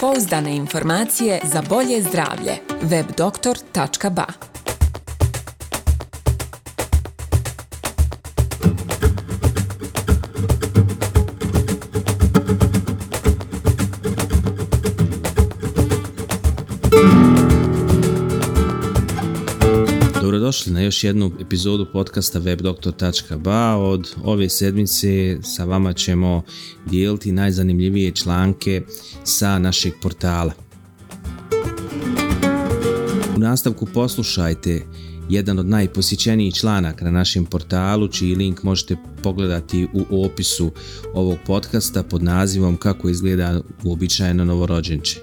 Pouzdane informacije za bolje zdravlje. webdoktor.ba dobrodošli na još jednu epizodu podcasta webdoktor.ba od ove sedmice sa vama ćemo dijeliti najzanimljivije članke sa našeg portala. U nastavku poslušajte jedan od najposjećenijih članaka na našem portalu, čiji link možete pogledati u opisu ovog podcasta pod nazivom Kako izgleda uobičajeno novorođenče.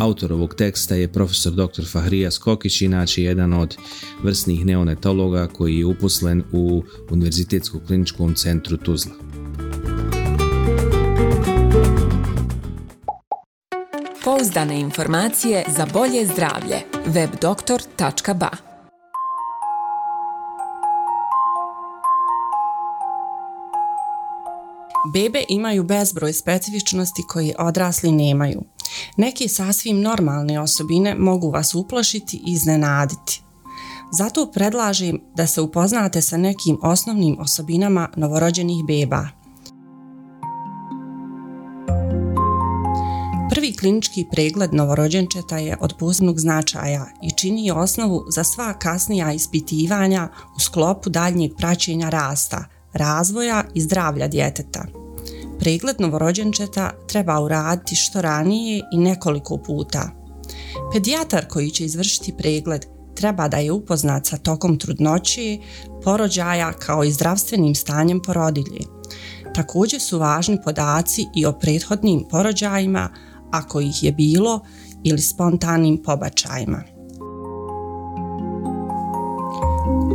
Autor ovog teksta je profesor dr. Fahrija Skokić, inače jedan od vrsnih neonatologa koji je uposlen u Univerzitetskom kliničkom centru Tuzla. Pouzdane informacije za bolje zdravlje. webdoktor.ba Bebe imaju bezbroj specifičnosti koji odrasli nemaju – Neke sasvim normalne osobine mogu vas uplašiti i iznenaditi. Zato predlažem da se upoznate sa nekim osnovnim osobinama novorođenih beba. Prvi klinički pregled novorođenčeta je od posebnog značaja i čini osnovu za sva kasnija ispitivanja u sklopu daljnjeg praćenja rasta, razvoja i zdravlja djeteta pregled novorođenčeta treba uraditi što ranije i nekoliko puta. Pedijatar koji će izvršiti pregled treba da je upoznat sa tokom trudnoće, porođaja kao i zdravstvenim stanjem porodilje. Također su važni podaci i o prethodnim porođajima, ako ih je bilo, ili spontanim pobačajima.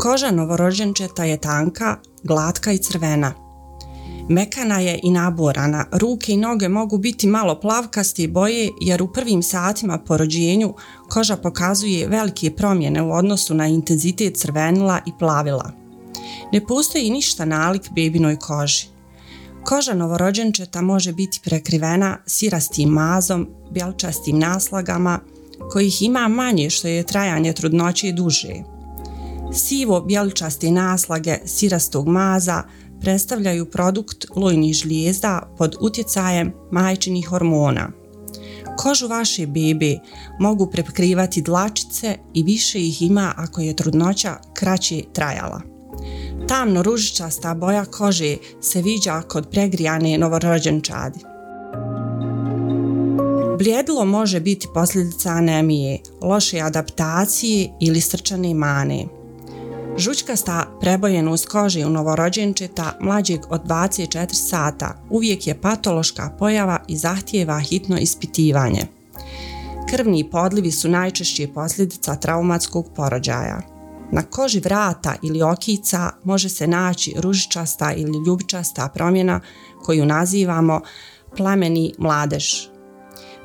Koža novorođenčeta je tanka, glatka i crvena – Mekana je i naborana, ruke i noge mogu biti malo plavkaste i boje jer u prvim satima po rođenju koža pokazuje velike promjene u odnosu na intenzitet crvenila i plavila. Ne postoji ništa nalik bebinoj koži. Koža novorođenčeta može biti prekrivena sirastim mazom, bjelčastim naslagama, kojih ima manje što je trajanje trudnoće duže. Sivo bjelčaste naslage sirastog maza, predstavljaju produkt lojnih žlijezda pod utjecajem majčinih hormona. Kožu vaše bebe mogu prekrivati dlačice i više ih ima ako je trudnoća kraće trajala. Tamno ružičasta boja kože se viđa kod pregrijane novorođenčadi. Bljedilo može biti posljedica anemije, loše adaptacije ili srčane mane. Žućkasta prebojenost kože u novorođenčeta mlađeg od 24 sata uvijek je patološka pojava i zahtijeva hitno ispitivanje. Krvni podlivi su najčešće posljedica traumatskog porođaja. Na koži vrata ili okica može se naći ružičasta ili ljubičasta promjena koju nazivamo plameni mladež.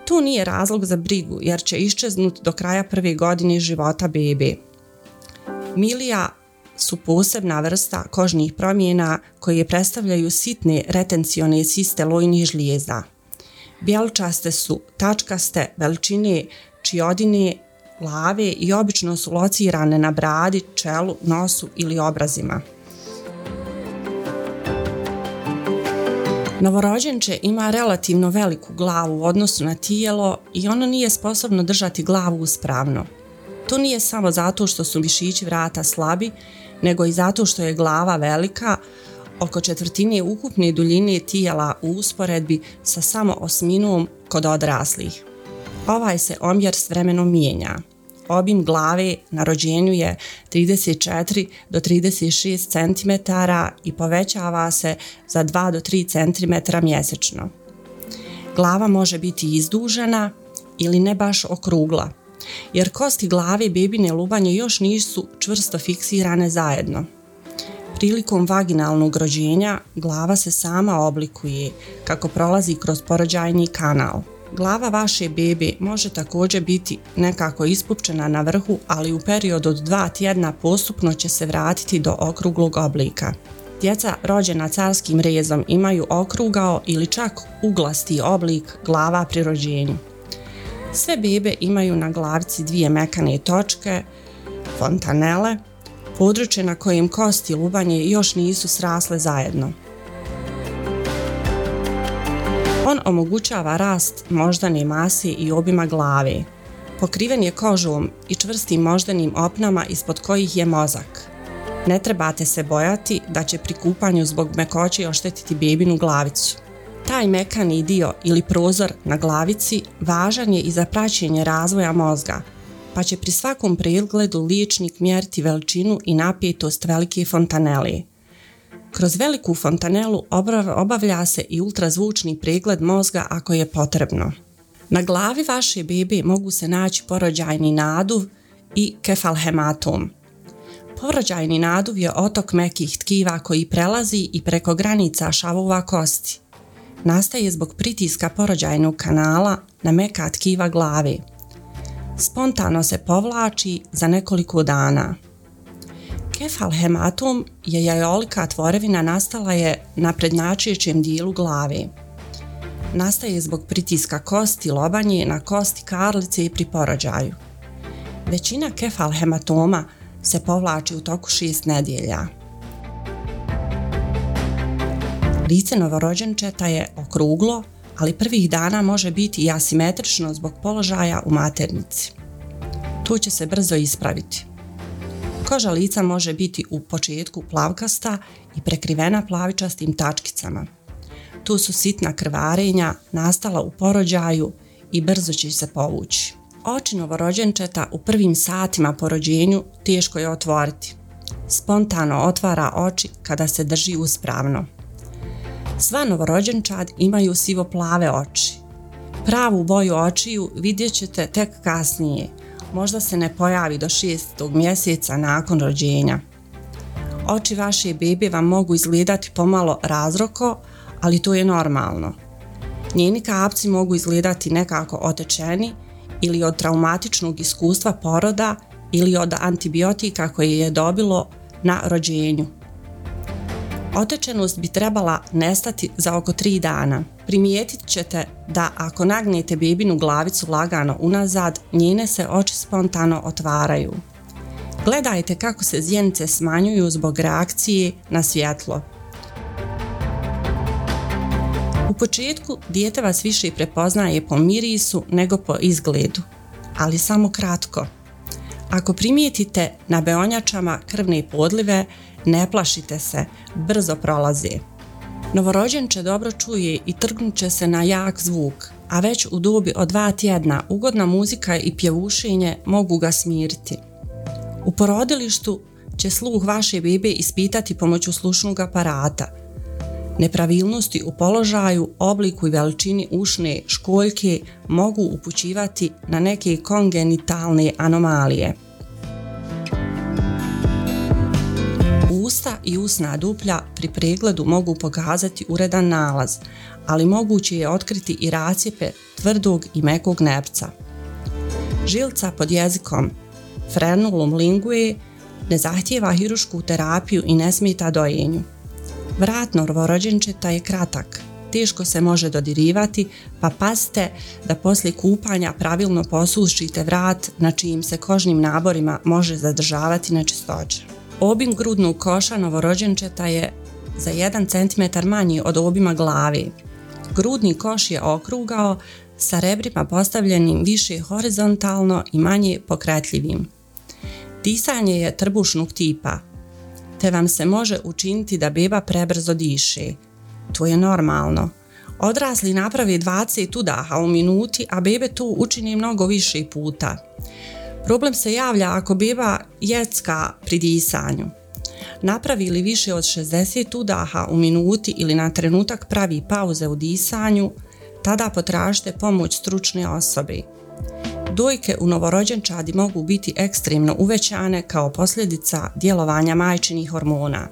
Tu nije razlog za brigu jer će iščeznuti do kraja prve godine života bebe. Milija su posebna vrsta kožnih promjena koje predstavljaju sitne retencione siste lojnih žlijeza. Bjelčaste su tačkaste veličine čiodine, lave i obično su locirane na bradi, čelu, nosu ili obrazima. Novorođenče ima relativno veliku glavu u odnosu na tijelo i ono nije sposobno držati glavu uspravno to nije samo zato što su mišići vrata slabi, nego i zato što je glava velika, oko četvrtine ukupne duljine tijela u usporedbi sa samo osminom kod odraslih. Ovaj se omjer s vremenom mijenja. Obim glave na rođenju je 34 do 36 cm i povećava se za 2 do 3 cm mjesečno. Glava može biti izdužena ili ne baš okrugla – jer kosti glave bebine lubanje još nisu čvrsto fiksirane zajedno. Prilikom vaginalnog rođenja glava se sama oblikuje kako prolazi kroz porođajni kanal. Glava vaše bebe može također biti nekako ispupčena na vrhu, ali u periodu od dva tjedna postupno će se vratiti do okruglog oblika. Djeca rođena carskim rezom imaju okrugao ili čak uglasti oblik glava pri rođenju. Sve bebe imaju na glavci dvije mekane točke, fontanele, područje na kojem kosti i lubanje još nisu srasle zajedno. On omogućava rast moždane mase i obima glave. Pokriven je kožom i čvrstim moždanim opnama ispod kojih je mozak. Ne trebate se bojati da će pri kupanju zbog mekoće oštetiti bebinu glavicu. Taj mekani dio ili prozor na glavici važan je i za praćenje razvoja mozga, pa će pri svakom prilgledu liječnik mjeriti veličinu i napjetost velike fontanele. Kroz veliku fontanelu obavlja se i ultrazvučni pregled mozga ako je potrebno. Na glavi vaše bebe mogu se naći porođajni naduv i kefalhematom. Porođajni naduv je otok mekih tkiva koji prelazi i preko granica šavova kosti nastaje zbog pritiska porođajnog kanala na meka tkiva glave. Spontano se povlači za nekoliko dana. Kefal hematom je jajolika tvorevina nastala je na prednačećem dijelu glave. Nastaje zbog pritiska kosti lobanje na kosti karlice pri porođaju. Većina kefal hematoma se povlači u toku šest nedjelja. Lice novorođenčeta je okruglo, ali prvih dana može biti i asimetrično zbog položaja u maternici. Tu će se brzo ispraviti. Koža lica može biti u početku plavkasta i prekrivena plavičastim tačkicama. Tu su sitna krvarenja nastala u porođaju i brzo će se povući. Oči novorođenčeta u prvim satima po rođenju teško je otvoriti. Spontano otvara oči kada se drži uspravno. Sva novorođenčad imaju sivo-plave oči. Pravu boju očiju vidjet ćete tek kasnije, možda se ne pojavi do šestog mjeseca nakon rođenja. Oči vaše bebe vam mogu izgledati pomalo razroko, ali to je normalno. Njeni kapci mogu izgledati nekako otečeni ili od traumatičnog iskustva poroda ili od antibiotika koje je dobilo na rođenju. Otečenost bi trebala nestati za oko 3 dana. Primijetit ćete da ako nagnete bebinu glavicu lagano unazad, njene se oči spontano otvaraju. Gledajte kako se zjenice smanjuju zbog reakcije na svjetlo. U početku dijete vas više prepoznaje po mirisu nego po izgledu, ali samo kratko. Ako primijetite na beonjačama krvne podlive, ne plašite se, brzo prolazi. Novorođen će dobro čuje i trgnut će se na jak zvuk, a već u dobi od dva tjedna ugodna muzika i pjevušenje mogu ga smiriti. U porodilištu će sluh vaše bebe ispitati pomoću slušnog aparata. Nepravilnosti u položaju, obliku i veličini ušne školjke mogu upućivati na neke kongenitalne anomalije. i usna duplja pri pregledu mogu pokazati uredan nalaz, ali moguće je otkriti i racijepe tvrdog i mekog nerca. Žilca pod jezikom frenulum lingue ne zahtjeva hirušku terapiju i ne smita dojenju. Vrat norvorođenčeta je kratak, teško se može dodirivati, pa pazite da poslije kupanja pravilno posušite vrat na čijim se kožnim naborima može zadržavati nečistoće. čistoće. Obim grudnog koša novorođenčeta je za 1 cm manji od obima glavi. Grudni koš je okrugao sa rebrima postavljenim više horizontalno i manje pokretljivim. Disanje je trbušnog tipa, te vam se može učiniti da beba prebrzo diše. To je normalno. Odrasli napravi 20 udaha u minuti, a bebe to učini mnogo više puta. Problem se javlja ako biva jecka pri disanju. Napravi li više od 60 udaha u minuti ili na trenutak pravi pauze u disanju, tada potražite pomoć stručne osobe. Dojke u novorođenčadi mogu biti ekstremno uvećane kao posljedica djelovanja majčinih hormona.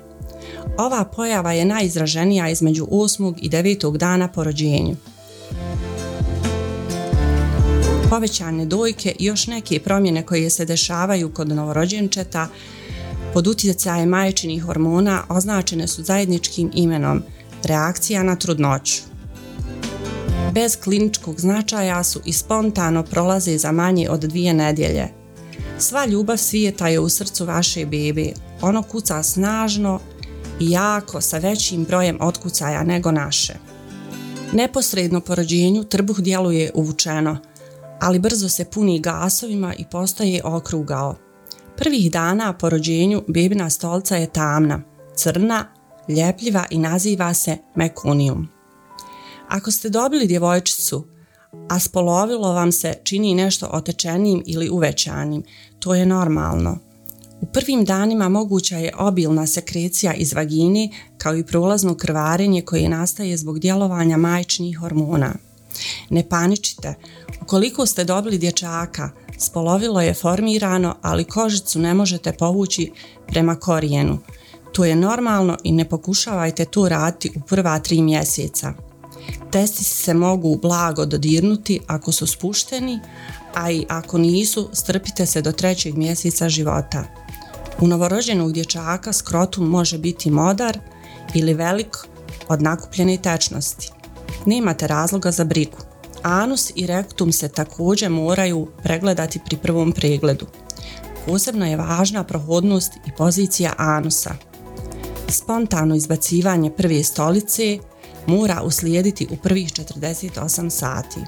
Ova pojava je najizraženija između 8. i 9. dana po rođenju povećane dojke i još neke promjene koje se dešavaju kod novorođenčeta pod utjecaje majčinih hormona označene su zajedničkim imenom reakcija na trudnoću. Bez kliničkog značaja su i spontano prolaze za manje od dvije nedjelje. Sva ljubav svijeta je u srcu vaše bebe. Ono kuca snažno i jako sa većim brojem otkucaja nego naše. Neposredno po rođenju trbuh djeluje uvučeno – ali brzo se puni gasovima i postaje okrugao. Prvih dana po rođenju bebina stolca je tamna, crna, ljepljiva i naziva se mekonium. Ako ste dobili djevojčicu, a spolovilo vam se čini nešto otečenim ili uvećanim, to je normalno. U prvim danima moguća je obilna sekrecija iz vagini kao i prolazno krvarenje koje nastaje zbog djelovanja majčnih hormona. Ne paničite, ukoliko ste dobili dječaka, spolovilo je formirano, ali kožicu ne možete povući prema korijenu. To je normalno i ne pokušavajte to raditi u prva tri mjeseca. Testi se mogu blago dodirnuti ako su spušteni, a i ako nisu, strpite se do trećeg mjeseca života. U novorođenog dječaka skrotum može biti modar ili velik od nakupljene tečnosti nemate razloga za brigu. Anus i rektum se također moraju pregledati pri prvom pregledu. Posebno je važna prohodnost i pozicija anusa. Spontano izbacivanje prve stolice mora uslijediti u prvih 48 sati.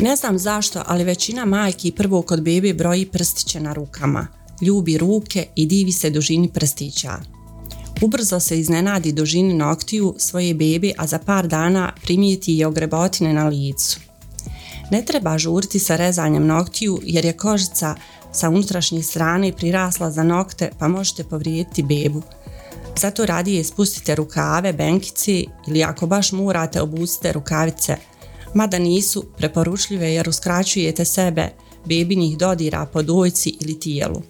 Ne znam zašto, ali većina majki prvo kod bebe broji prstiće na rukama, ljubi ruke i divi se dužini prstića. Ubrzo se iznenadi dužini noktiju svoje bebe, a za par dana primijeti i ogrebotine na licu. Ne treba žuriti sa rezanjem noktiju jer je kožica sa unutrašnje strane prirasla za nokte pa možete povrijediti bebu. Zato radije spustite rukave, benkici ili ako baš morate obucite rukavice. Mada nisu preporučljive jer uskraćujete sebe bebinih dodira po dojci ili tijelu.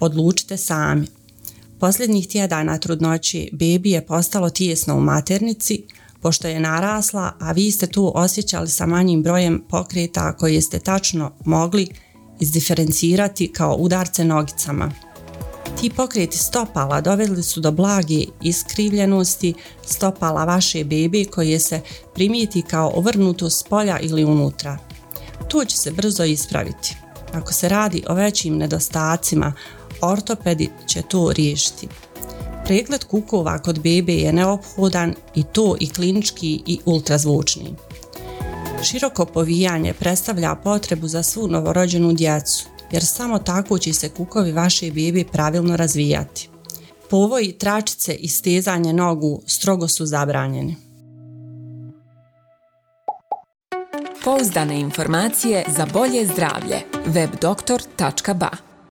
Odlučite sami. Posljednjih tija dana trudnoći bebi je postalo tijesno u maternici, pošto je narasla, a vi ste tu osjećali sa manjim brojem pokreta koje ste tačno mogli izdiferencirati kao udarce nogicama. Ti pokreti stopala doveli su do blage iskrivljenosti stopala vaše bebe koje se primijeti kao ovrnuto s polja ili unutra. Tu će se brzo ispraviti. Ako se radi o većim nedostacima, ortopedi će to riješiti. Pregled kukova kod bebe je neophodan i to i klinički i ultrazvučni. Široko povijanje predstavlja potrebu za svu novorođenu djecu, jer samo tako će se kukovi vaše bebe pravilno razvijati. Povoji, tračice i stezanje nogu strogo su zabranjeni. Pouzdane informacije za bolje zdravlje. webdoktor.ba